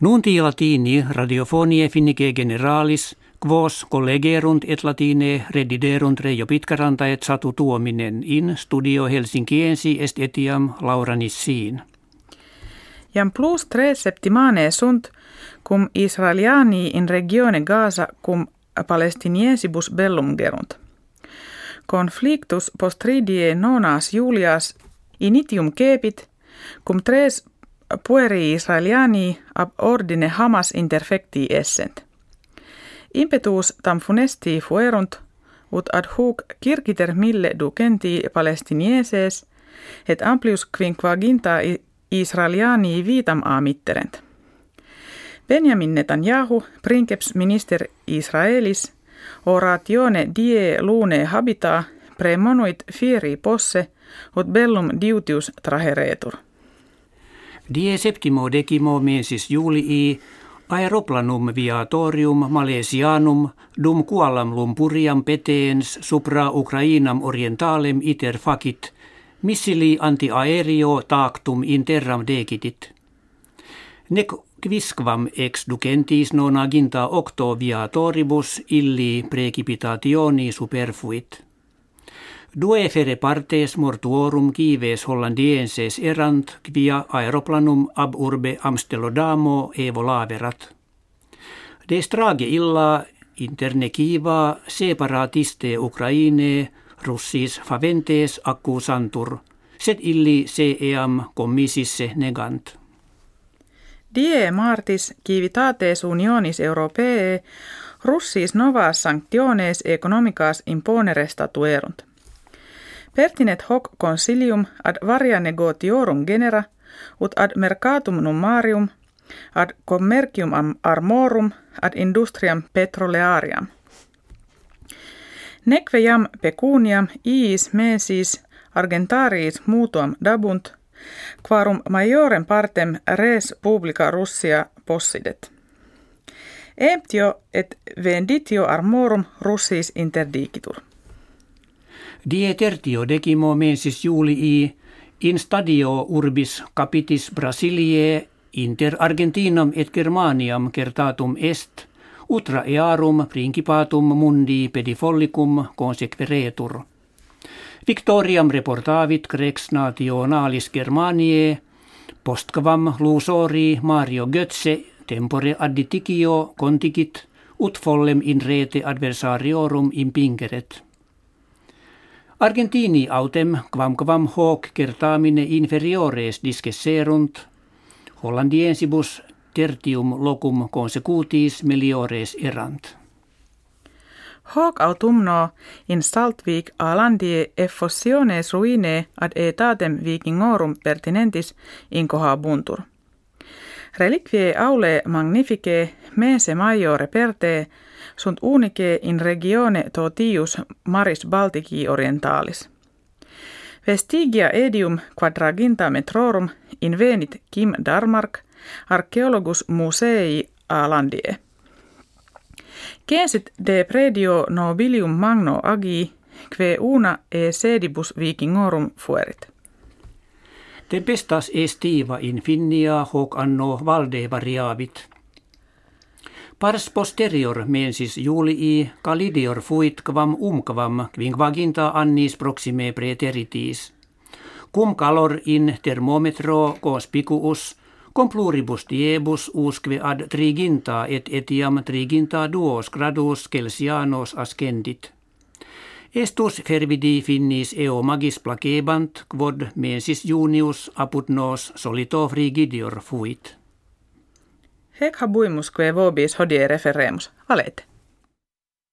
Nunti latini radiofonie finnike generalis, quos collegerunt et latine rediderunt Reijo Pitkaranta et Satu Tuominen in studio Helsinkiensi est etiam Laura Nissiin. Jam plus tre septimane sunt cum Israeliani in regione Gaza cum palestiniesibus bellum gerunt. Conflictus postridie nonas Julias initium kepit cum tres pueri Israeliani ab ordine Hamas interfecti essent. Impetus tam funesti fuerunt, ut ad hoc kirkiter mille ducenti palestinieses, et amplius quinquaginta Israeliani vitam amitterent. Benjamin Netanyahu, princeps minister Israelis, oratione die lune habita premonuit fieri posse, ut bellum diutius traheretur. Die septimo decimo mensis julii aeroplanum viatorium Malesianum dum Kualam Lumpuriam peteens supra Ukrainam orientalem iter facit missili antiaereo tactum in terram decitit. Nec quisquam ex ducentis non aginta octo viatoribus illi precipitationi superfuit. Due fere partes mortuorum kives hollandienses erant quia aeroplanum ab urbe Amstelodamo evo laverat. De strage illa interne kiva separatiste Ukraine russis faventes accusantur, sed illi se eam commisisse negant. Die martis civitates unionis europee russis novas sanctiones economicas imponere statuerunt. Pertinet hoc consilium ad varia negotiorum genera ut ad mercatum nummarium ad commercium armorum ad industriam petroleariam. Neque jam pecuniam iis mensis argentaris mutuam dabunt, quarum majorem partem res publica Russia possidet. Emptio et venditio armorum Russis interdicitur. Die tertio decimo mensis julii in stadio urbis capitis Brasiliae inter Argentinam et Germaniam certatum est – utra earum principatum mundi pedifollicum consequeretur. Victoriam reportavit Grex nationalis Germaniae, postquam lusori Mario Götze tempore additicio contigit, ut follem in rete adversariorum impingeret. Argentini autem quam quam hoc certamine inferiores discesserunt, Hollandiensibus tertium locum consecutis meliores erant. Hoc autumno in Saltvik a landie effusiones ruine ad etatem vikingorum pertinentis buntur. Reliquie aule magnifice mense majore perte sunt unice in regione totius maris Baltici orientalis. Vestigia edium quadraginta metrorum invenit Kim Darmark – Archeologus musei Alandie. Kensit de predio nobilium magno agi, que una e sedibus vikingorum fuerit. Tempestas estiva in finnia hoc anno valde variavit. Pars posterior mensis julii calidior fuit quam umquam annis proxime preteritis. Cum calor in thermometro conspicuus com pluribus diebus usque ad triginta et etiam triginta duos gradus Celsianos ascendit. Estus fervidi finnis eo magis placebant, quod mensis junius apud nos solito frigidior fuit. Hec habuimus que vobis hodie referemus. Valete.